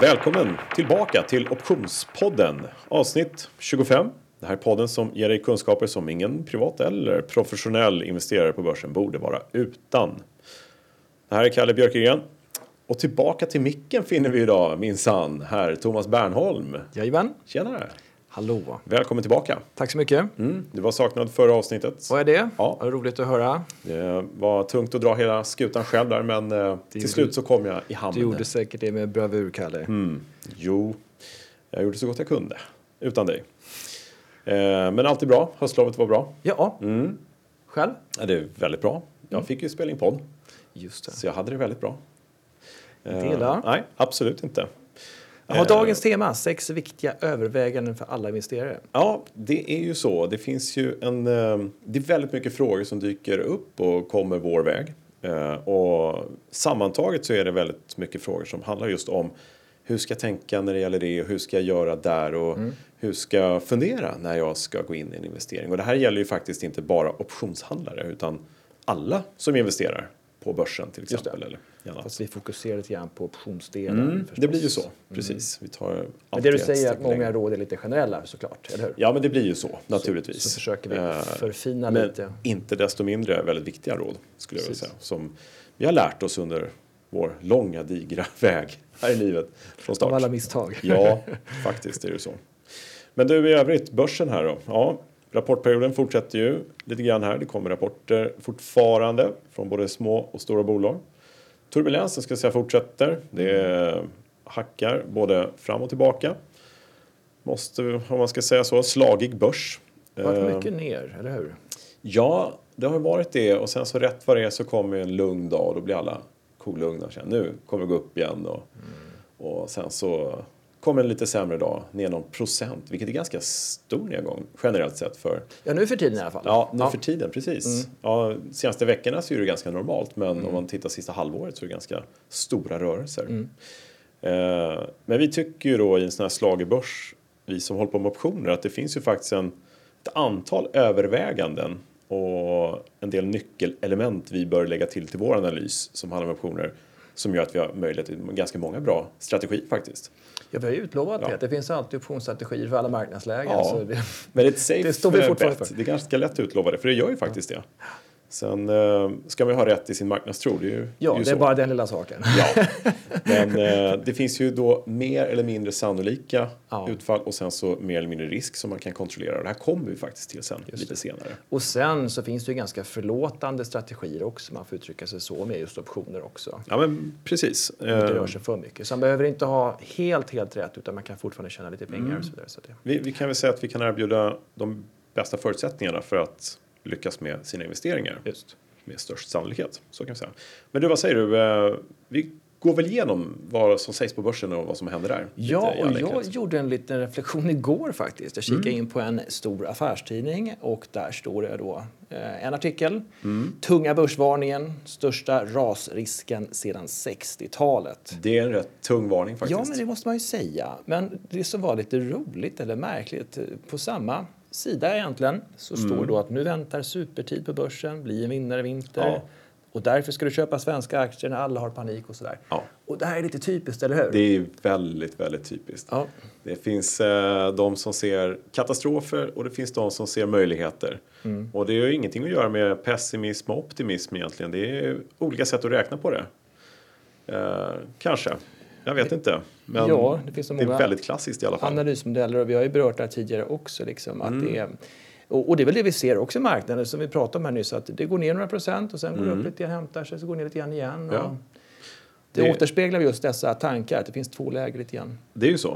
välkommen tillbaka till Optionspodden avsnitt 25. Det här är podden som ger dig kunskaper som ingen privat eller professionell investerare på börsen borde vara utan. Det här är Kalle Björkegren. Och tillbaka till micken finner vi idag minsann herr Thomas Bernholm. Jajamän. Tjenare! Hallå. Välkommen tillbaka. Tack så mycket. Mm, du var saknad förra avsnittet. Vad är det? Ja. Vad roligt att höra. Det var tungt att dra hela skutan själv där men eh, till gjorde- slut så kom jag i hamn. Du gjorde säkert det med bravur, Kalle. Mm. Jo, jag gjorde så gott jag kunde utan dig. Eh, men allt är bra. Höstlovet var bra. Ja. Mm. Själv? Ja, det är väldigt bra. Jag fick ju spela in podd, Just det. så jag hade det väldigt bra. Eh, Dela. Nej, absolut inte. Jaha, Eh, dagens tema, sex viktiga överväganden för alla investerare. Ja, det är ju så. Det finns ju en... eh, Det är väldigt mycket frågor som dyker upp och kommer vår väg. Eh, Och sammantaget så är det väldigt mycket frågor som handlar just om hur ska jag tänka när det gäller det och hur ska jag göra där och hur ska jag fundera när jag ska gå in i en investering. Och det här gäller ju faktiskt inte bara optionshandlare utan alla som investerar på börsen till exempel. Eller. Fast vi fokuserar lite grann på optionsdelen. Mm, det blir ju så, precis. Vi tar Men det du säger är att steg längre. många råd är lite generella såklart, eller hur? Ja, men det blir ju så naturligtvis. Så försöker vi Eh, förfina Men lite. inte desto mindre väldigt viktiga råd skulle jag vilja säga. Som vi har lärt oss under vår långa digra väg här i livet från Av start. alla misstag. Ja, faktiskt är det så. Men du i övrigt, börsen här då. Ja, rapportperioden fortsätter ju lite grann här. Det kommer rapporter fortfarande från både små och stora bolag. Turbulensen ska jag säga fortsätter. Det hackar både fram och tillbaka. Måste, om man ska säga så, slagig börs. Det har Eh, varit mycket ner, eller hur? Ja, det har varit det och sen så rätt vad det är så kommer en lugn dag och då blir alla kolugna känner nu kommer det gå upp igen och, och sen så kommer en lite sämre dag, ner någon procent, vilket är ganska stor nedgång generellt sett för, Ja, nu för tiden i alla fall. ja, nu för tiden, precis. Ja, senaste veckorna så är det ganska normalt men om man tittar sista halvåret så är det ganska stora rörelser. Eh, men vi tycker ju då i en sån här slagerbörs, vi som håller på med optioner, att det finns ju faktiskt en, ett antal överväganden och en del nyckelelement vi bör lägga till till vår analys som handlar om optioner som gör att vi har möjlighet till ganska många bra strategier faktiskt. Ja, vi har ju utlovat Ja. det. Det finns alltid optionsstrategier för alla marknadslägen. Ja. Så det, Men det är ett safe Det står vi eh, fortfarande bet. för. Det är ganska lätt att utlova det, för det gör ju faktiskt det. Sen eh, ska man ha rätt i sin marknadstro, det är ju, ja, det är det är bara den lilla saken. Ja, men eh, det finns ju då mer eller mindre sannolika Ja. utfall och sen så mer eller mindre risk som man kan kontrollera. Det här kommer vi faktiskt till sen, lite det. senare. Och sen så finns det ju ganska förlåtande strategier också, man får uttrycka sig så, med just optioner också. Ja, men precis. Det rör Eh, sig för mycket. Så man behöver inte ha helt, helt rätt utan man kan fortfarande tjäna lite pengar Mm. och så vidare. Så det, vi, vi kan väl säga att vi kan erbjuda de bästa förutsättningarna för att lyckas med sina investeringar just. med störst sannolikhet. Så kan vi säga. Men du, vad säger du? Eh, vi går väl igenom vad som sägs på börsen och vad som händer där? Ja, och jag gjorde en liten reflektion igår faktiskt. Jag kikade Mm. in på en stor affärstidning och där står det då eh, en artikel. Mm. Tunga börsvarningen, största rasrisken sedan 60-talet. Det är en rätt tung varning faktiskt. Ja, men det måste man ju säga. Men det som var lite roligt eller märkligt, eh, på samma sida egentligen så Mm. står det då att nu väntar supertid på börsen, bli en vinnare i vinter. Ja. Och därför ska du köpa svenska aktier när alla har panik och sådär. Ja. Och det här är lite typiskt, eller hur? Det är väldigt, väldigt typiskt. Ja. Det finns eh, de som ser katastrofer och det finns de som ser möjligheter. Mm. Och det är ju ingenting att göra med pessimism och optimism egentligen. Det är olika sätt att räkna på det. Eh, kanske. Jag vet inte. Men Ja, det finns så det är många väldigt klassiskt i alla fall. analysmodeller och vi har ju berört det här tidigare också. Liksom, att Mm. det är, och, det är väl det vi ser också i marknaden som vi pratade om här nyss att det går ner några procent och sen går det upp lite grann, hämtar sig, så går det ner lite grann igen. Mm. Ja. Och det, Det- återspeglar just dessa tankar att det finns två läger lite grann. Det är ju så.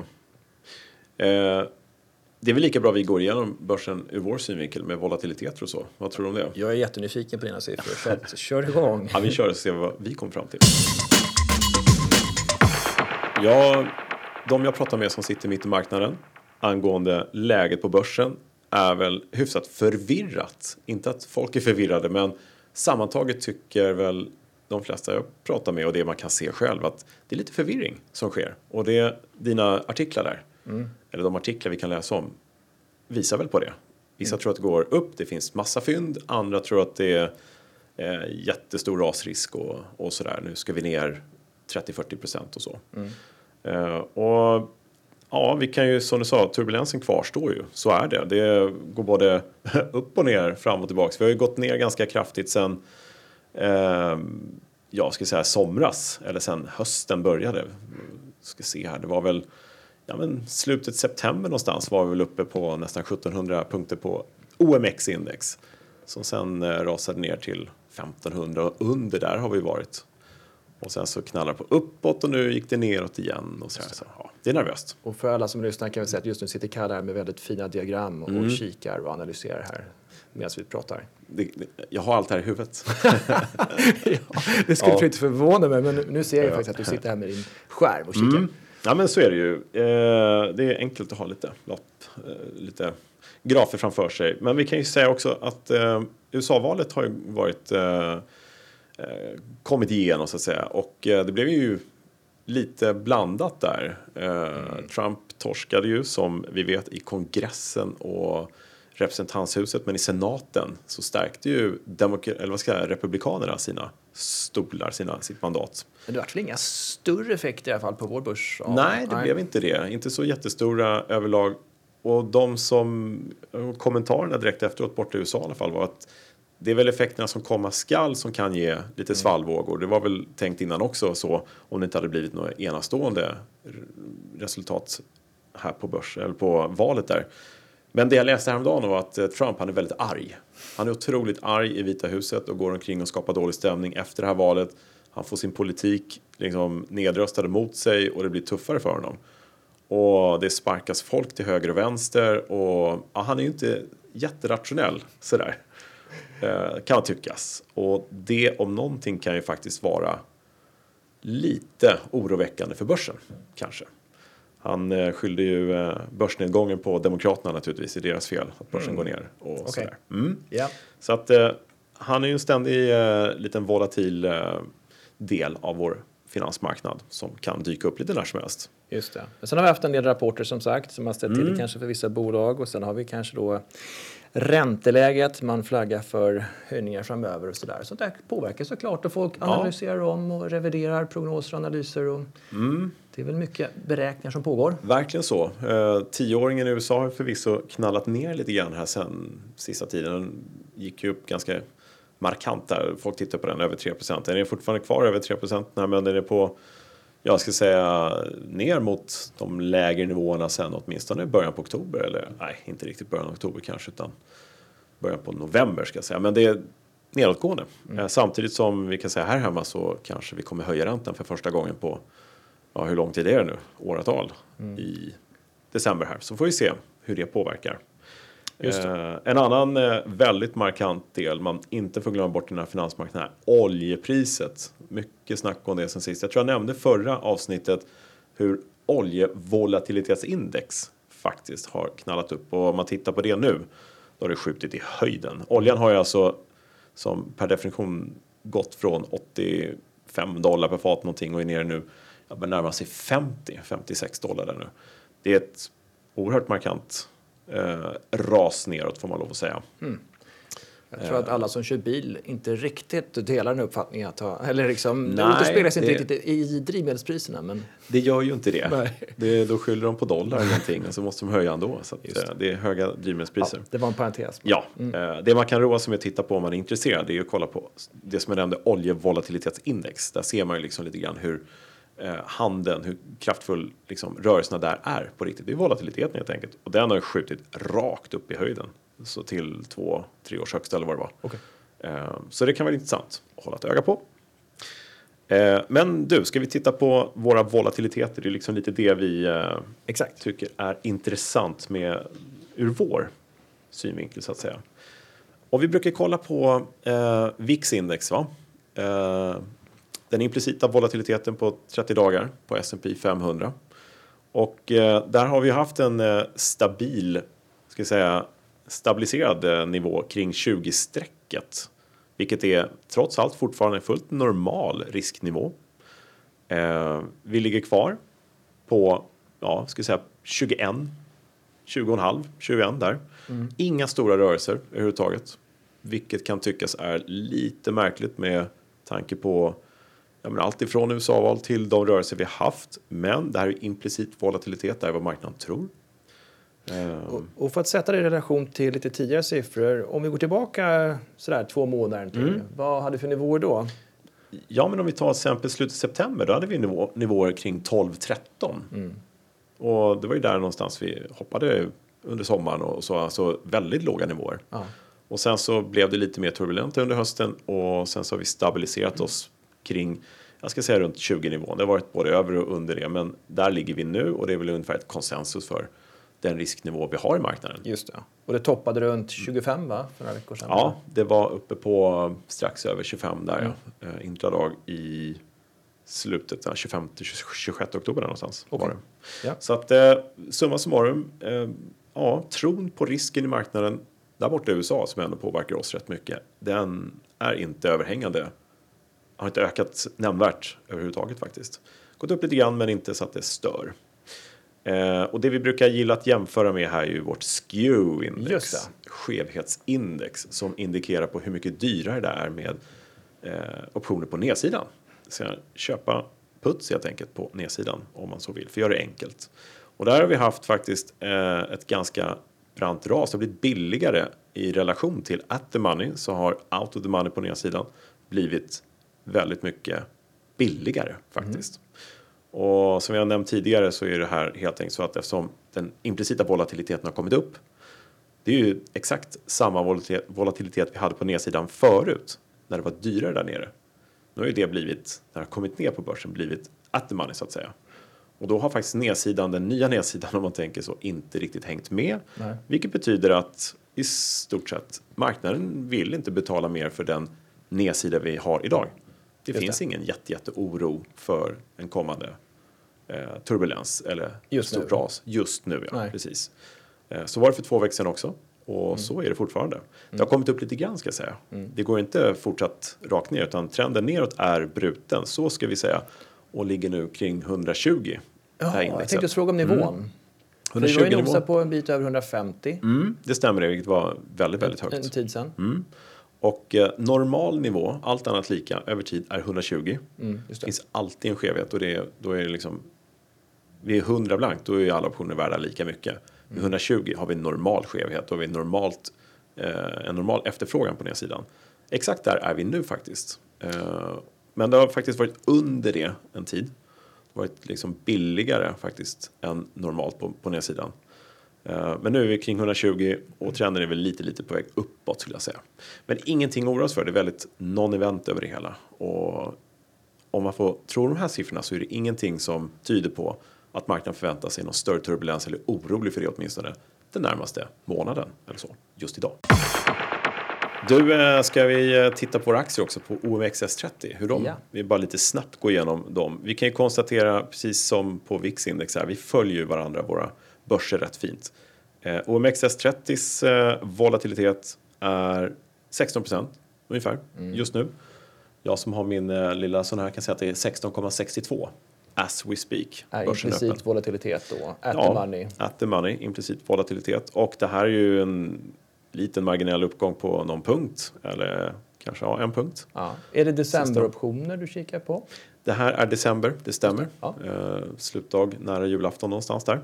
Eh, det är väl lika bra vi går igenom börsen ur vår synvinkel med volatilitet och så. Vad tror du om det? Jag är jättenyfiken på dina siffror så att, kör igång. Ja, vi kör och ser vad vi kom fram till. Ja, de jag pratar med som sitter mitt i marknaden angående läget på börsen är väl hyfsat förvirrat. Inte att folk är förvirrade, men sammantaget tycker väl de flesta jag pratar med och det man kan se själv att det är lite förvirring som sker. Och det dina artiklar där, eller de artiklar vi kan läsa om, visar väl på det. Vissa tror att det går upp, det finns massa fynd. Andra tror att det är eh, jättestor rasrisk och, och sådär. Nu ska vi ner 30-40 procent och så. Eh, och ja, vi kan ju som du sa, turbulensen kvarstår ju. Så är det. Det går både upp och ner, fram och tillbaks. Vi har ju gått ner ganska kraftigt sen eh, jag ska säga somras eller sen hösten började. Ska se här, det var väl ja, men slutet september någonstans var vi väl uppe på nästan 1700 punkter på OMX-index. Som sen eh, rasade ner till 1500 och under där har vi varit. Och sen så knallar det på uppåt och nu gick det neråt igen. Och så, här, så ja, det är nervöst. Och för alla som lyssnar kan vi säga att just nu sitter Kalle här med väldigt fina diagram och, Mm. och kikar och analyserar här medan vi pratar. Det, det, jag har allt här i huvudet. ja, det skulle Ja. inte förvåna mig, men nu- ser jag Ja. Mm. faktiskt att du sitter här med din skärm och kikar. Ja men så är det ju. Eh, det är enkelt att ha lite lopp, eh, lite grafer framför sig. Men vi kan ju säga också att eh, USA-valet har ju varit eh, kommit igenom så att säga och eh, det blev ju lite blandat där. Eh, Trump torskade ju som vi vet i kongressen och representanthuset men i senaten så stärkte ju demokra- eller vad ska jag säga, republikanerna sina stolar, sina, sitt mandat. Men det vart väl inga större effekter i alla fall på vår börs? Nej, det blev inte det. Inte så jättestora överlag. Och de som, kommentarerna direkt efteråt borta i USA i alla fall var att det är väl effekterna som komma skall som kan ge lite svallvågor. Det var väl tänkt innan också så om det inte hade blivit några enastående resultat här på börs eller på valet där. Men det jag läste häromdagen var att eh, Trump han är väldigt arg. Han är otroligt arg i Vita huset och går omkring och skapar dålig stämning efter det här valet. Han får sin politik liksom nedröstad mot sig och det blir tuffare för honom. Och det sparkas folk till höger och vänster och ja, han är ju inte jätterationell sådär. Eh, kan tyckas. Och det om någonting kan ju faktiskt vara lite oroväckande för börsen kanske. Han eh, skyllde ju eh, börsnedgången på Demokraterna naturligtvis, i deras fel att börsen går ner och sådär. Mm. Ja. Så att han är ju en ständig liten volatil del av vår finansmarknad som kan dyka upp lite när som helst. Just det. Men sen har vi haft en del rapporter som sagt som har ställt till Mm. det kanske för vissa bolag och sen har vi kanske då ränteläget, man flaggar för höjningar framöver och sådär. Sånt där påverkar såklart och folk analyserar om och reviderar prognoser och analyser. Och Mm. Det är väl mycket beräkningar som pågår. Verkligen så. Eh, tioåringen i USA har förvisso knallat ner lite grann här sen sista tiden. Den gick ju upp ganska markant där. Folk tittar på den över 3% Den är fortfarande kvar över 3 Nej, men den är på, jag ska säga, ner mot de lägre nivåerna sen åtminstone i början på oktober. Eller nej, inte riktigt början av oktober kanske, utan början på november ska jag säga. Men det är nedåtgående. Eh, samtidigt som vi kan säga här hemma så kanske vi kommer höja räntan för första gången på ja, hur lång tid är det nu? Åratal i december här. Så får vi se hur det påverkar. Just Eh, en annan eh, väldigt markant del man inte får glömma bort i den här finansmarknaden är oljepriset. Mycket snack om det sen sist. Jag tror jag nämnde förra avsnittet hur oljevolatilitetsindex faktiskt har knallat upp. Och om man tittar på det nu, då har det skjutit i höjden. Oljan har ju alltså som per definition gått från 85 dollar per fat någonting och är nere nu, Jag börjar närma sig 50, 56 dollar där nu. Det är ett oerhört markant eh, ras neråt får man lov att säga. Jag tror att alla som kör bil inte riktigt delar den uppfattningen. Att ha, eller liksom, Nej, det speglas inte det- riktigt i drivmedelspriserna. Men Det gör ju inte det. Nej. det då skyller de på dollar eller någonting och så måste de höja ändå. Så Just eh, det är höga drivmedelspriser. ja, det var en parentes. Ja, eh, det man kan roa sig med att titta på om man är intresserad det är att kolla på det som jag nämnde, oljevolatilitetsindex. Där ser man ju liksom lite grann hur eh, handeln, hur kraftfull liksom, rörelserna där är på riktigt. Det är volatiliteten helt enkelt. Och den har ju skjutit rakt upp i höjden. Så till två, tre års högsta eller vad det var. Okej. Eh, så det kan vara intressant att hålla ett öga på. Eh, men du, ska vi titta på våra volatiliteter? Det är liksom lite det vi eh, Exakt. tycker är intressant med ur vår synvinkel så att säga. Och vi brukar kolla på eh, VIX-index, va? Eh, den implicita volatiliteten på 30 dagar på S&P 500. Och eh, där har vi haft en eh, stabil, ska jag säga, stabiliserad eh, nivå kring 20-strecket. Vilket är trots allt fortfarande en fullt normal risknivå. Eh, vi ligger kvar på, ja, ska jag säga 21, 20,5, 21 där. Inga stora rörelser överhuvudtaget. Vilket kan tyckas är lite märkligt med tanke på ja, men allt ifrån USA-val till de rörelser vi haft. Men det här är implicit volatilitet, det är vad marknaden tror. Och, och för att sätta det i relation till lite tidigare siffror, om vi går tillbaka sådär två månader till, Mm. vad hade vi för nivåer då? Ja, men om vi tar exempel slutet av september, då hade vi nivå, nivåer kring 12-13. Och det var ju där någonstans vi hoppade under sommaren och så, alltså väldigt låga nivåer. Ja. Och sen så blev det lite mer turbulent under hösten och sen så har vi stabiliserat oss kring, jag ska säga runt 20 nivån. Det har varit både över och under det, men där ligger vi nu och det är väl ungefär ett konsensus för den risknivå vi har i marknaden. Just det. Och det toppade runt 25 va? För några veckor sedan? Ja, det var uppe på strax över 25 där, ja. Eh, intradag i slutet, ja, 25-26 oktober någonstans. Okej. Var det. Ja. Så att eh, summa summarum, eh, ja, tron på risken i marknaden där borta i USA som ändå påverkar oss rätt mycket, den är inte överhängande. Har inte ökat nämnvärt överhuvudtaget faktiskt. Gått upp lite grann men inte så att det stör. Eh, och det vi brukar gilla att jämföra med här är ju vårt skew-index. Skevhetsindex som indikerar på hur mycket dyrare det är med eh, optioner på nedsidan. Så köpa puts helt enkelt på nedsidan om man så vill, för att göra det enkelt. Och där har vi haft faktiskt eh, ett ganska brant ras. Det har blivit billigare i relation till at the money så har out of the money på nedsidan blivit väldigt mycket billigare faktiskt. Och som jag nämnt tidigare så är det här helt enkelt så att eftersom den implicita volatiliteten har kommit upp det är ju exakt samma volatilitet, volatilitet vi hade på nedsidan förut när det var dyrare där nere. Nu har ju det blivit, när det har kommit ner på börsen, blivit at the money så att säga. Och då har faktiskt nedsidan, den nya nedsidan om man tänker så, inte riktigt hängt med. Nej. Vilket betyder att i stort sett marknaden vill inte betala mer för den nedsida vi har idag. Det Just finns det. ingen jätte, jätte oro för en kommande eh, turbulens eller Just stort ras just nu. Ja, Nej. precis. Eh, så var det för två veckor sedan också och Mm. så är det fortfarande. Det har kommit upp lite grann ska jag säga. Det går inte fortsatt rakt ner utan trenden neråt är bruten, så ska vi säga. Och ligger nu kring 120. det Ja, jag tänkte fråga om nivån. För vi 120 var ju på en bit över 150 Mm, det stämmer, det, vilket var väldigt, väldigt högt. en tid sedan. Mm. Och eh, normal nivå, allt annat lika, över tid är 120. Mm, Det det. finns alltid en skevhet och det, är- då är det liksom vid 100 blankt, då är alla optioner värda lika mycket. Vid 120 har vi en normal skevhet och vi har normalt, eh, en normal efterfrågan på nedsidan. Exakt där är vi nu faktiskt. Eh, men det har faktiskt varit under det en tid. Det har varit liksom billigare faktiskt än normalt på, på nedsidan. Eh, Men nu är vi kring 120 och trenden är väl lite, lite på väg uppåt skulle jag säga. Men ingenting att oroa oss för, det är väldigt non-event över det hela. Och om man får tro de här siffrorna så är det ingenting som tyder på att marknaden förväntar sig någon större turbulens eller orolig för det åtminstone den närmaste månaden eller så, just idag. Du, eh, ska vi eh, titta på våra aktier också på OMXS30? Hur de, Ja. Vi bara lite snabbt gå igenom dem. Vi kan ju konstatera, precis som på VIX-index här, vi följer varandra, våra börser rätt fint. Eh, OMXS30s eh, volatilitet är 16 procent ungefär just nu. Jag som har min eh, lilla sån här kan säga att det är 16,62 as we speak. Börsen är öppen. implicit volatilitet då. At Ja, the money. At the money, implicit volatilitet. Och det här är ju en liten marginell uppgång på någon punkt. Eller kanske ja, en punkt. Ja. Är det decemberoptioner du kikar på? Det här är december, det stämmer. Ja. Eh, slutdag nära julafton någonstans där.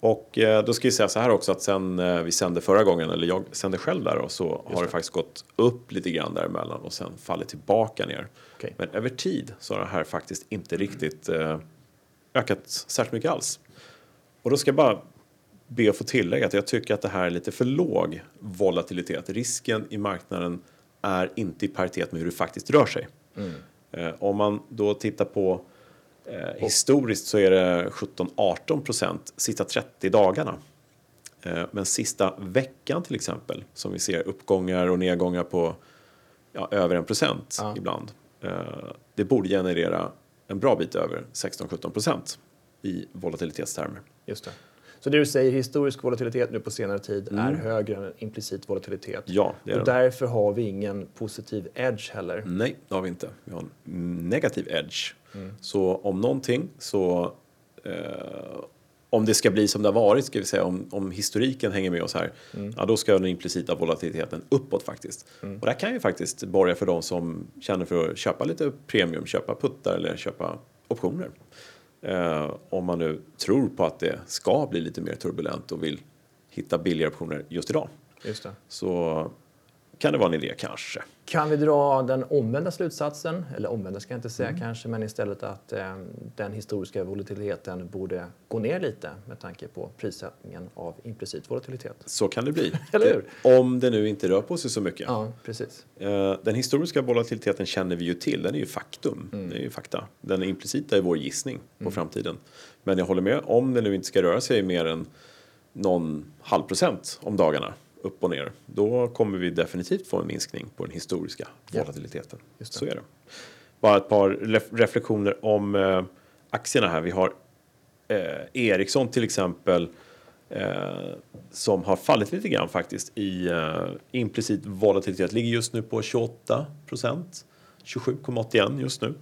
Och eh, då ska jag säga så här också att sen eh, vi sände förra gången, eller jag sände själv där och så har det faktiskt gått upp lite grann däremellan och sen fallit tillbaka ner. Okej. Men över tid så har det här faktiskt inte riktigt eh, ökat särskilt mycket alls. Och då ska jag bara be att få tillägga att jag tycker att det här är lite för låg volatilitet. Risken i marknaden är inte i paritet med hur det faktiskt rör sig. Eh, om man då tittar på eh, historiskt så är det 17-18 procent sista 30 dagarna. Eh, men sista veckan till exempel, som vi ser uppgångar och nedgångar på ja, över en procent Ja. ibland. Eh, det borde generera en bra bit över 16-17 procent i volatilitetstermer. Just det. Så det du säger, historisk volatilitet nu på senare tid är högre än implicit volatilitet. Ja, det är och den. därför har vi ingen positiv edge heller. Nej, det har vi inte. Vi har en negativ edge. Så om någonting så eh, om det ska bli som det har varit, ska vi säga, om, om historiken hänger med oss här, Mm. ja, då ska den implicita volatiliteten uppåt faktiskt. Och det kan ju faktiskt borga för de som känner för att köpa lite premium, köpa puttar eller köpa optioner. Eh, om man nu tror på att det ska bli lite mer turbulent och vill hitta billigare optioner just idag. Just det. Så kan det vara en idé kanske. Kan vi dra den omvända slutsatsen, eller omvända ska jag inte Mm. säga kanske, men istället att eh, den historiska volatiliteten borde gå ner lite med tanke på prissättningen av implicit volatilitet. Så kan det bli. Eller hur? Det- Om det nu inte rör på sig så mycket. Ja, precis. Eh, Den historiska volatiliteten känner vi ju till, den är ju faktum. Mm. Det är ju fakta. Den implicita är vår gissning på framtiden. Men jag håller med, om det nu inte ska röra sig mer än någon halv procent om dagarna upp och ner, då kommer vi definitivt få en minskning på den historiska Ja. volatiliteten. Just det. Så är det. Bara ett par ref- reflektioner om eh, aktierna här. Vi har eh, Ericsson till exempel eh, som har fallit lite grann faktiskt i eh, implicit volatilitet. Ligger just nu på 28 procent. 27,81 just nu.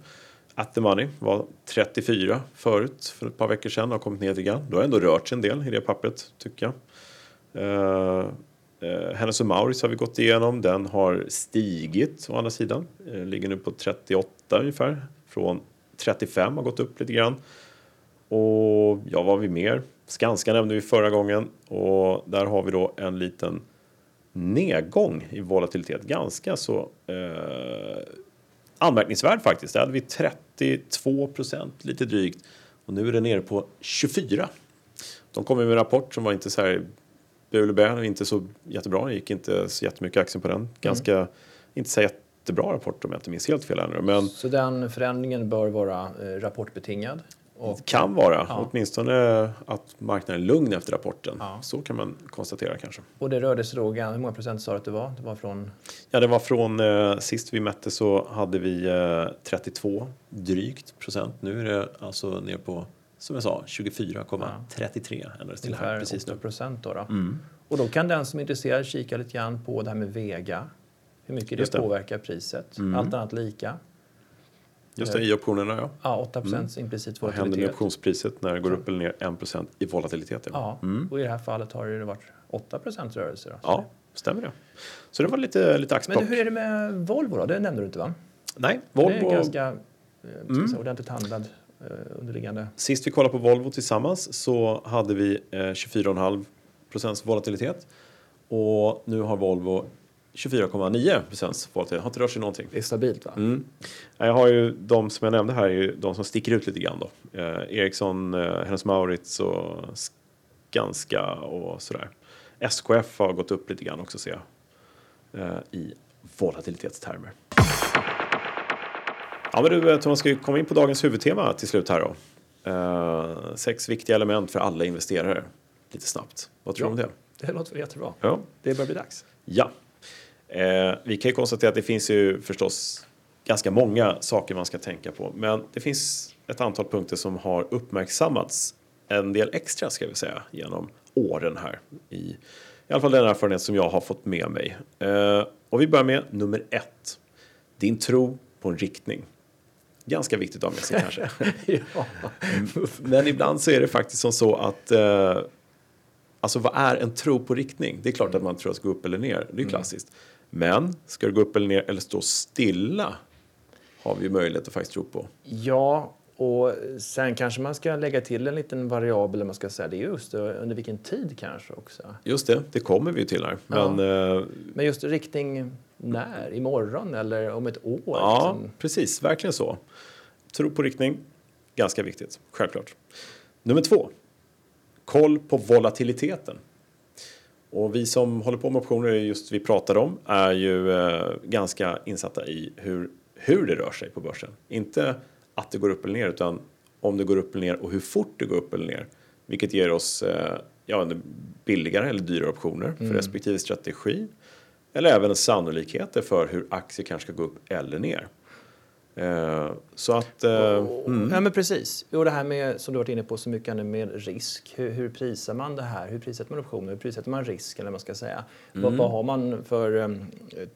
At the money var 34 förut för ett par veckor sedan har kommit ner lite grann. Då har ändå rört sig en del i det pappret tycker jag. Uh, uh, Hennes Mauritz har vi gått igenom. Den har stigit å andra sidan. Eh, ligger nu på 38 ungefär. Från 35 har gått upp lite grann. Och ja, vad har vi mer? Skanska nämnde vi förra gången och där har vi då en liten nedgång i volatilitet. Ganska så eh, anmärkningsvärd faktiskt. Där hade vi 32 procent lite drygt och nu är det nere på 24. De kom med en rapport som var inte så här bul och inte så jättebra. Det gick inte så jättemycket aktier på den. Ganska, inte så jättebra rapport om jag inte minns helt fel ännu. Men Så den förändringen bör vara eh, rapportbetingad. Och, kan vara, Ja. åtminstone att marknaden är lugn efter rapporten. Ja. Så kan man konstatera kanske. och det rörde sig då, hur många procent sa du att det var? Det var från Ja, det var från eh, sist vi mätte så hade vi eh, 32 drygt procent. Nu är det alltså ner på, som jag sa, 24,33 ändrades till här precis 8 nu. Mm. procent. Då, då. Och då kan den som är intresserad kika lite grann på det här med Vega. Hur mycket det det. Mm. påverkar priset. Allt annat lika. Just det, i optionerna ja. Ja, 8 procents implicit Vad händer med volatilitet. optionspriset när det går upp eller ner 1 procent i volatilitet? Ja, och i det här fallet har det varit 8 procents rörelse. Då. ja, stämmer det. Så det var lite, lite Men axplock. hur är det med Volvo då? Det nämnde du inte va? Nej, Det är Volvo, ganska eh, Mm. säga, ordentligt handlad eh, underliggande. Sist vi kollade på Volvo tillsammans så hade vi eh, 24,5 procents volatilitet. Och nu har Volvo 24,9 procents volatilitet. Har inte rört sig någonting. Det är stabilt va? Mm. Jag har ju de som jag nämnde här är ju de som sticker ut lite grann då. Eh, Ericsson, eh, Hennes Mauritz och Skanska och sådär. SKF har gått upp lite grann också ser jag. Eh, I volatilitetstermer. Ja men du Thomas, ska vi komma in på dagens huvudtema till slut här då. Eh, sex viktiga element för alla investerare. Lite snabbt. Vad tror du om det? Det låter jättebra. Ja. Det börjar bli dags. Ja. Eh, vi kan ju konstatera att det finns ju förstås ganska många saker man ska tänka på. Men det finns ett antal punkter som har uppmärksammats en del extra ska vi säga genom åren här. I, i alla fall den erfarenhet som jag har fått med mig. Eh, och vi börjar med nummer ett. Din tro på en riktning. Ganska viktigt att ha med sig kanske. ja. Men ibland så är det faktiskt som så att eh, Alltså vad är en tro på riktning? Det är klart att man tror att det ska gå upp eller ner. Det är ju klassiskt. Men ska det gå upp eller ner eller stå stilla har vi möjlighet att faktiskt tro på. ja, och sen kanske man ska lägga till en liten variabel, man ska säga, det just under vilken tid kanske också. Just det, det kommer vi ju till här. Ja. Men eh, Men just riktning när? Imorgon eller om ett år? ja, liksom? precis, verkligen så. Tro på riktning, ganska viktigt, självklart. Nummer två, koll på volatiliteten. Och vi som håller på med optioner, just vi pratar om, är ju eh, ganska insatta i hur, hur det rör sig på börsen. Inte att det går upp eller ner, utan om det går upp eller ner och hur fort det går upp eller ner. Vilket ger oss eh, ja, billigare eller dyrare optioner för respektive strategi. Eller även sannolikheter för hur aktier kanske ska gå upp eller ner. Eh, så att... Eh, mm. Ja, men precis. Och det här med, som du varit inne på så mycket, med risk. Hur, hur prisar man det här? Hur prissätter man optioner? Hur prissätter man risk? Eller vad man ska säga. Vad, Mm. vad har man för um,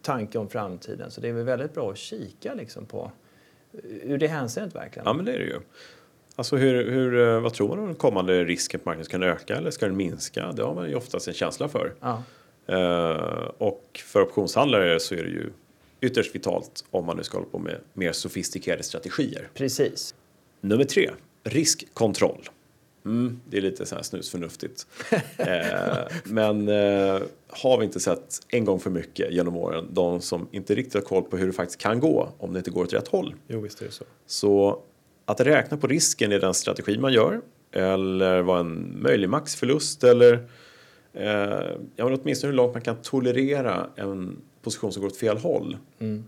tanke om framtiden? Så det är väl väldigt bra att kika liksom på ur det hänseendet verkligen. Ja, men det är det ju. Alltså hur, hur, eh, vad tror man om den kommande risken på marknaden? Ska den öka eller ska den minska? Det har man ju oftast en känsla för. Ja. Eh, och för optionshandlare så är det ju ytterst vitalt om man nu ska hålla på med mer sofistikerade strategier. Precis. Nummer tre, riskkontroll. Mm, det är lite så här snusförnuftigt. eh, men eh, har vi inte sett en gång för mycket genom åren de som inte riktigt har koll på hur det faktiskt kan gå om det inte går åt rätt håll. Jo, visst är det så. Så att räkna på risken i den strategi man gör eller vad en möjlig maxförlust eller eh, ja, men åtminstone hur långt man kan tolerera en position som går åt fel håll. Mm.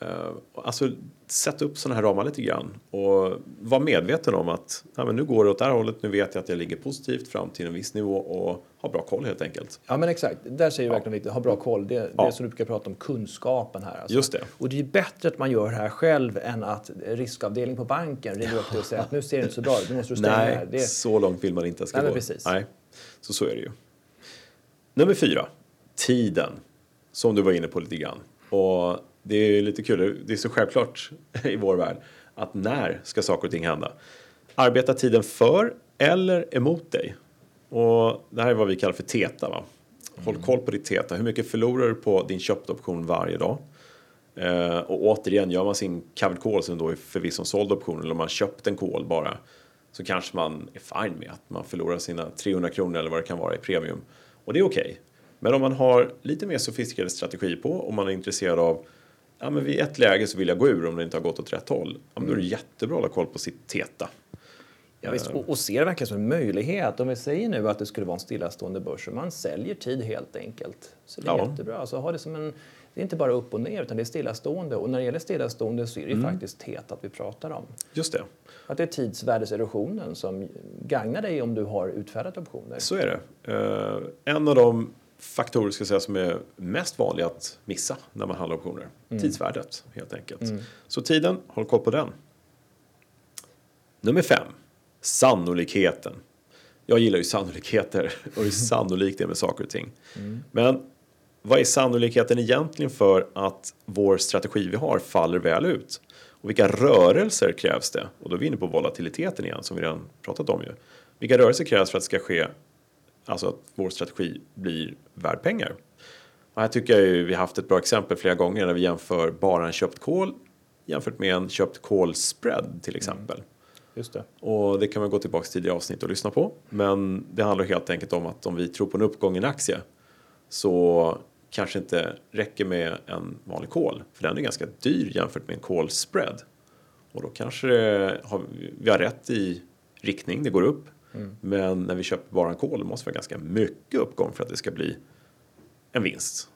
Eh, alltså sätta upp sådana här ramar lite grann och vara medveten om att ja, men nu går det åt det här hållet, nu vet jag att jag ligger positivt fram till en viss nivå och ha bra koll helt enkelt. Ja men exakt, där säger du verkligen viktigt, ha bra koll. Det, det Ja. är som du brukar prata om, kunskapen här. Alltså. Just det. Och det är ju bättre att man gör det här själv än att riskavdelning på banken ringer upp dig och säger att nu ser det inte så bra ut, nu måste du stänga Nej, här. Det, så långt vill man inte det ska Nej, gå. precis. Nej, så så är det ju. Nummer fyra, tiden. Som du var inne på lite grann. Och det är lite kul, det är så självklart i vår värld att när ska saker och ting hända? Arbeta tiden för eller emot dig? Och det här är vad vi kallar för TETA. Va? Håll koll på ditt TETA. Hur mycket förlorar du på din köpta option varje dag? Eh, och återigen, gör man sin covered call som då är förvisso en såld option eller om man köpt en call bara så kanske man är fine med att man förlorar sina 300 kronor eller vad det kan vara i premium. Och det är okej. Men om man har lite mer sofistikerad strategi på och man är intresserad av ja, men vid ett läge så vill jag gå ur om det inte har gått åt rätt håll. Ja, men då är det jättebra att hålla koll på sitt TETA. ja, visst, och, och ser det verkligen som en möjlighet. Om vi säger nu att det skulle vara en stillastående börs och man säljer tid helt enkelt. Så det är Ja. jättebra. Alltså, ha det, som en, det är inte bara upp och ner utan det är stillastående. Och när det gäller stillastående så är det Mm. faktiskt TETA att vi pratar om. Just det, Att det är tidsvärdeserosionen som gagnar dig om du har utfärdat optioner. så är det. Eh, en av de faktorer ska säga, som är mest vanliga att missa när man handlar optioner. Tidsvärdet helt enkelt. Så tiden, håll koll på den. Nummer fem, sannolikheten. Jag gillar ju sannolikheter och hur sannolikt det är med saker och ting. Men vad är sannolikheten egentligen för att vår strategi vi har faller väl ut? Och vilka rörelser krävs det? Och då är vi inne på volatiliteten igen som vi redan pratat om ju. Vilka rörelser krävs för att det ska ske, alltså att vår strategi blir värd pengar? Och här tycker jag ju vi har haft ett bra exempel flera gånger när vi jämför bara en köpt call jämfört med en köpt call spread till exempel. Just det. Och det kan man gå tillbaka till tidigare avsnitt och lyssna på. Men det handlar helt enkelt om att om vi tror på en uppgång i en aktie så kanske inte räcker med en vanlig call. För den är ganska dyr jämfört med en call spread. Och då kanske har, vi har rätt i riktning, det går upp. Men när vi köper bara en call måste vi ha ganska mycket uppgång för att det ska bli en vinst.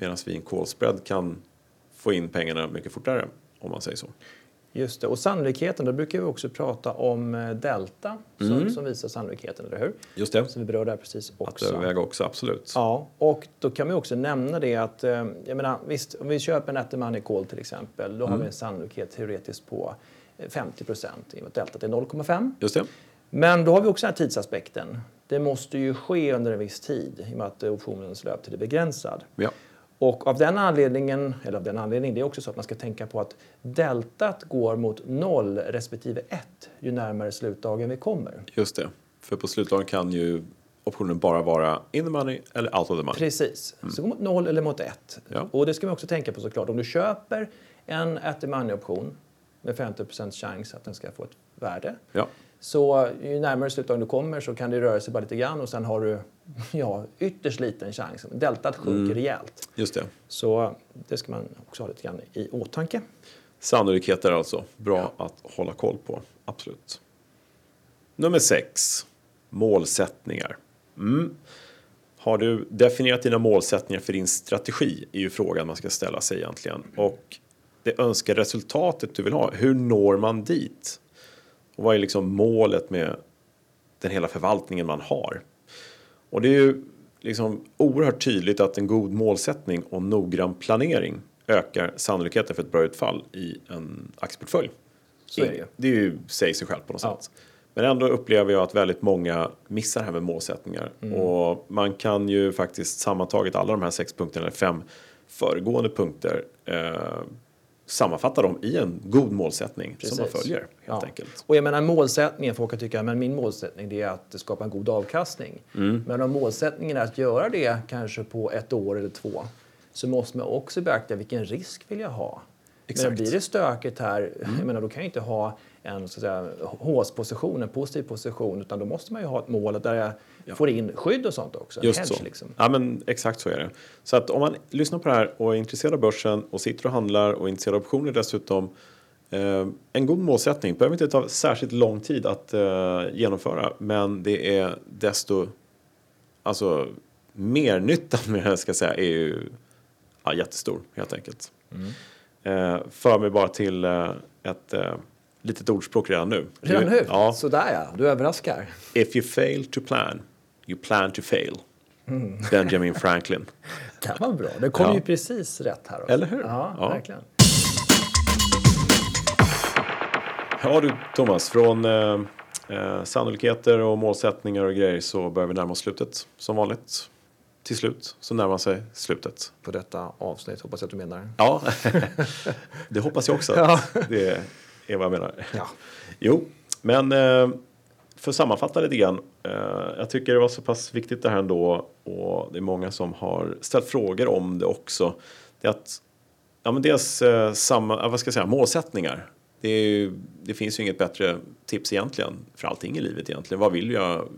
Medan vi i en call spread kan få in pengarna mycket fortare om man säger så. Just det. Och sannolikheten, då brukar vi också prata om eh, delta som, som visar sannolikheten, eller hur? Just det. Som vi berörde där precis Att också. överväga också, absolut. Ja, och då kan vi också nämna det att, eh, jag menar, visst, om vi köper en money call till exempel, då har vi en sannolikhet teoretiskt på eh, 50 procent i och med att deltat är 0,5. Just det. Men då har vi också den här tidsaspekten. Det måste ju ske under en viss tid i och med att optionens löptid är begränsad. Ja. Och av den anledningen, eller av den anledningen, det är också så att man ska tänka på att deltat går mot 0 respektive 1 ju närmare slutdagen vi kommer. Just det. För på slutdagen kan ju optionen bara vara in the money eller out of the money. Precis, så gå mot 0 eller mot 1. Ja. Och det ska man också tänka på såklart. Om du köper en at the money-option med 50% chans att den ska få ett värde. Ja. Så ju närmare slutdagen du kommer så kan det röra sig bara lite grann och sen har du ja, ytterst liten chans. Deltat sjunker rejält. Just det. Så det ska man också ha lite grann i åtanke. Sannolikheter alltså. Bra att hålla koll på. Absolut. Nummer sex. Målsättningar. Mm. Har du definierat dina målsättningar för din strategi? är ju frågan man ska ställa sig egentligen. Och det önskade resultatet du vill ha, hur når man dit? Och vad är liksom målet med den hela förvaltningen man har? Och det är ju liksom oerhört tydligt att en god målsättning och noggrann planering ökar sannolikheten för ett bra utfall i en aktieportfölj. Så är det. Det är ju, säger sig själv på något Ja. sätt. Men ändå upplever jag att väldigt många missar det här med målsättningar. Mm. Och man kan ju faktiskt sammantaget alla de här sex punkterna, eller fem föregående punkter, eh, sammanfatta dem i en god målsättning som man Precis. följer helt Ja. enkelt. Och jag menar målsättningen, folk kan tycka men min målsättning det är att skapa en god avkastning. Mm. Men om målsättningen är att göra det kanske på ett år eller två så måste man också beakta vilken risk vill jag ha. Exakt. Mm. Men blir det stökigt här, jag menar, då kan jag inte ha en så att säga, håsposition, en positiv position, utan då måste man ju ha ett mål där jag får in skydd och sånt också. Just hedge, så. Liksom. Ja, men exakt så är det. Så att om man lyssnar på det här och är intresserad av börsen och sitter och handlar och är intresserad av optioner dessutom. Eh, en god målsättning behöver inte ta särskilt lång tid att eh, genomföra, men det är desto alltså mer nyttan med det ska jag säga är ju ja, jättestor helt enkelt. Eh, för mig bara till eh, ett eh, litet ordspråk redan nu. Redan nu? Ja. Sådär ja, du överraskar. If you fail to plan, you plan to fail. Benjamin Franklin. Det var bra. Det kom Ja. ju precis rätt här. Också. Eller hur? Ja, Ja. verkligen. Ja du Thomas, från eh, eh, sannolikheter och målsättningar och grejer så börjar vi närma oss slutet som vanligt. Till slut så närmar sig slutet. På detta avsnitt hoppas jag att du menar. Ja, det hoppas jag också Ja. det är vad jag menar. Ja. Jo, men eh, för att sammanfatta lite grann. Eh, jag tycker det var så pass viktigt det här ändå och det är många som har ställt frågor om det också. Det är att, ja men dels eh, samma, vad ska jag säga, målsättningar. Det, ju, det finns ju inget bättre tips egentligen för allting i livet egentligen. Vad vill jag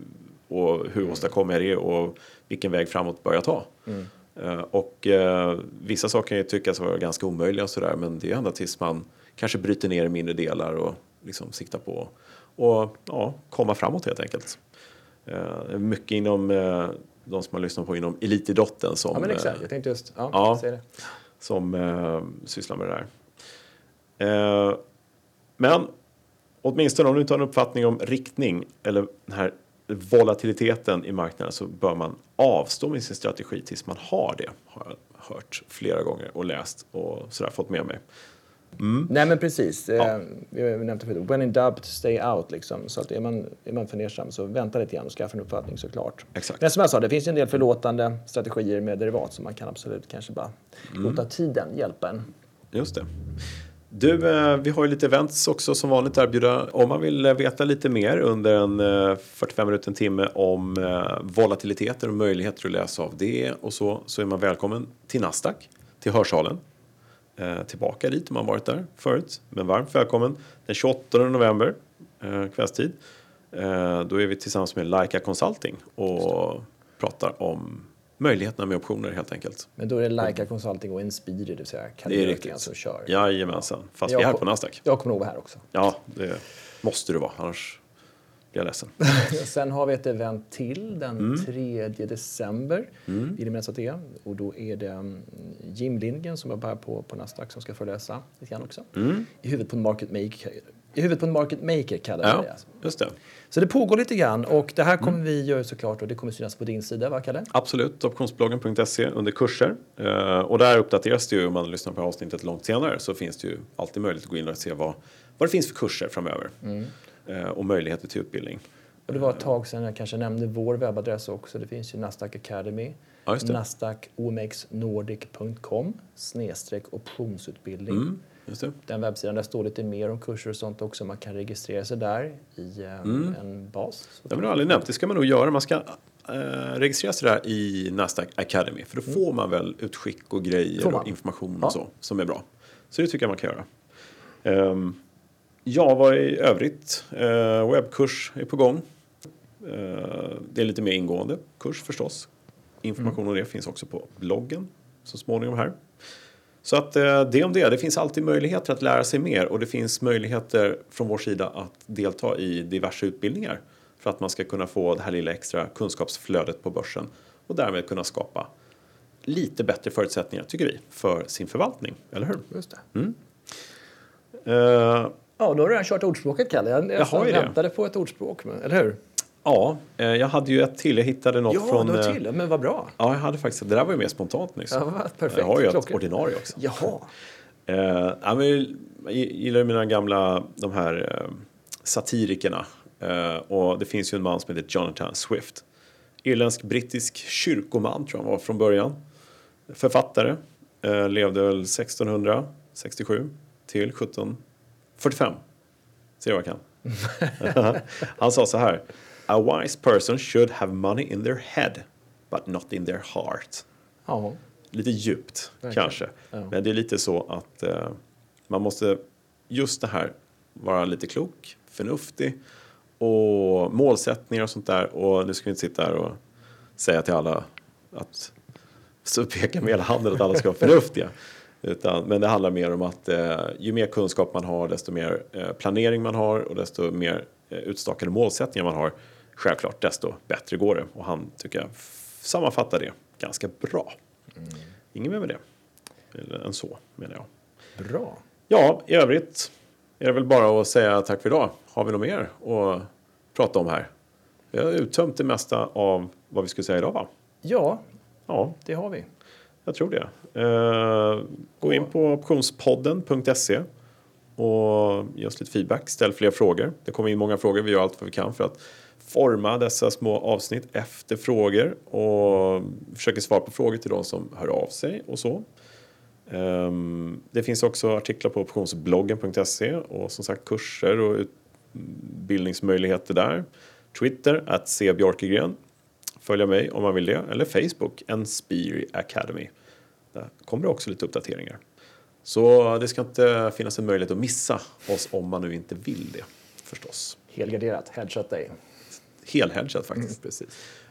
och hur åstadkommer jag det och vilken väg framåt bör jag ta? Eh, och eh, vissa saker kan ju tyckas vara ganska omöjliga och sådär men det är ända tills man kanske bryter ner i mindre delar och liksom siktar på och ja, komma framåt helt enkelt. Eh, mycket inom eh, de som man lyssnar på inom elitidrotten som, Ja, men exakt. eh, Jag tänkte just... Ja, Ja. säg det. som eh, sysslar med det där. Eh, men åtminstone om du inte har en uppfattning om riktning eller den här volatiliteten i marknaden så bör man avstå med sin strategi tills man har det. Har jag hört flera gånger och läst och sådär fått med mig. Nej, men precis. Ja. Eh, nämnt det förut. When in doubt, stay out. Liksom. Så att är, man, är man fundersam så vänta lite grann och skaffa en uppfattning såklart. Exakt. Men som jag sa, det finns en del förlåtande strategier med derivat som man kan absolut kanske bara Mm. låta tiden hjälpa en. Just det. Du, eh, vi har ju lite events också som vanligt erbjuda. Om man vill eh, veta lite mer under en eh, 45 minuter, en timme om volatiliteter och möjligheter att läsa av det och så, så är man välkommen till Nasdaq, till Hörsalen. Eh, tillbaka dit om man varit där förut, men varmt välkommen. Den 28 november, eh, kvällstid, eh, då är vi tillsammans med Leica Consulting och pratar om möjligheterna med optioner helt enkelt. Men då är det Leica Consulting och Inspire, det vill säga riktigt. som kör. Jajamensan, fast Jag vi är här på Nasdaq. Jag kommer nog vara här också. Ja, det måste du vara, annars blir jag ledsen. Sen har vi ett event till den Mm. 3 december. Minnas att det är? Och då är det mm, Jim Lindgren som jobbar på, på Nasdaq som ska föreläsa lite grann också. I huvudet på en market maker. I huvudet på en market maker kallar vi Mm. Ja, det. alltså. just det. Så det pågår lite grann och det här Mm. kommer vi göra såklart och det kommer synas på din sida, va Kalle? Absolut, optionsbloggen.se under kurser. Eh, och där uppdateras det ju om man lyssnar på avsnittet långt senare så finns det ju alltid möjlighet att gå in och se vad, vad det finns för kurser framöver. Mm. Eh, och möjligheter till utbildning. Och det var ett tag sedan jag kanske nämnde vår webbadress också. Det finns ju Nasdaq Academy. Ja. NasdaqOMXNordic.com snedstreck optionsutbildning. Mm. Den webbsidan där står lite mer om kurser och sånt också. Man kan registrera sig där i eh, Mm. en bas. Det har vi aldrig nämnt, det ska man nog göra. Man ska eh, registrera sig där i Nasdaq Academy för då får man väl utskick och grejer Mm. Och information Ja. och så som är bra. Så det tycker jag man kan göra. Ehm, ja, vad i övrigt? Uh, webbkurs är på gång. Eh, det är lite mer ingående kurs förstås. Information om det finns också på bloggen så småningom här. Så att eh, det om det. Det finns alltid möjligheter att lära sig mer och det finns möjligheter från vår sida att delta i diverse utbildningar för att man ska kunna få det här lilla extra kunskapsflödet på börsen och därmed kunna skapa lite bättre förutsättningar, tycker vi, för sin förvaltning. Eller hur? Just det. Eh, Ja, då har du redan kört ordspråket, Kalle. Jag, jag, Jag väntade på ett ordspråk, men, eller hur? ja, eh, jag hade ju ett till. Jag hittade något Ja, från... har eh, till. Men vad bra. Ja, jag hade faktiskt Det där var ju mer spontant nyss. Ja, vad perfekt. Jag har ju ett Klockrent. ordinarie också. Jaha. Eh, ja, men jag gillar ju mina gamla de här eh, satirikerna. Eh, och det finns ju en man som heter Jonathan Swift. Irländsk-brittisk kyrkoman tror jag han var från början. Författare. Eh, levde väl 1667. till 1745. Ser jag kan? Han sa så här. A wise person should have money in their head, but not in their heart. Ja, Lite djupt Verkligen. kanske. Ja. Men det är lite så att eh, man måste just det här vara lite klok, förnuftig och målsättningar och sånt där. Och nu ska vi inte sitta här och säga till alla att så peka med hela handen att alla ska vara förnuftiga. Utan, men det handlar mer om att eh, ju mer kunskap man har, desto mer eh, planering man har och desto mer eh, utstakade målsättningar man har, självklart, desto bättre går det. Och han tycker jag sammanfattar det ganska bra. Inget mer med det. Eller än så, menar jag. bra. Ja, i övrigt är det väl bara att säga tack för idag. Har vi något mer att prata om här? Vi har uttömt det mesta av vad vi skulle säga idag, va? Ja, Ja, det har vi jag tror det. Eh, gå in på optionspodden.se och ge oss lite feedback. Ställ fler frågor. Det kommer in många frågor. Vi gör allt vad vi kan för att forma dessa små avsnitt efter frågor och försöker svara på frågor till de som hör av sig och så. Ehm, det finns också artiklar på optionsbloggen.se och som sagt kurser och utbildningsmöjligheter där. Twitter, att se Björkegren. Följa mig om man vill det. Eller Facebook, Enspiri Academy. Där kommer det också lite uppdateringar. Så det ska inte finnas en möjlighet att missa oss om man nu inte vill det. Förstås. Helgarderat, headshot dig. Helhedgat faktiskt. Precis.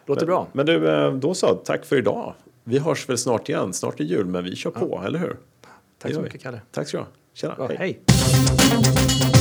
Låter Men, bra. men du, eh, då så. Tack för idag. Vi hörs väl snart igen. Snart är jul, men vi kör på, eller hur? Tack så mycket, Kalle. Tack så du ha. Tjena. Ja, hej. hej.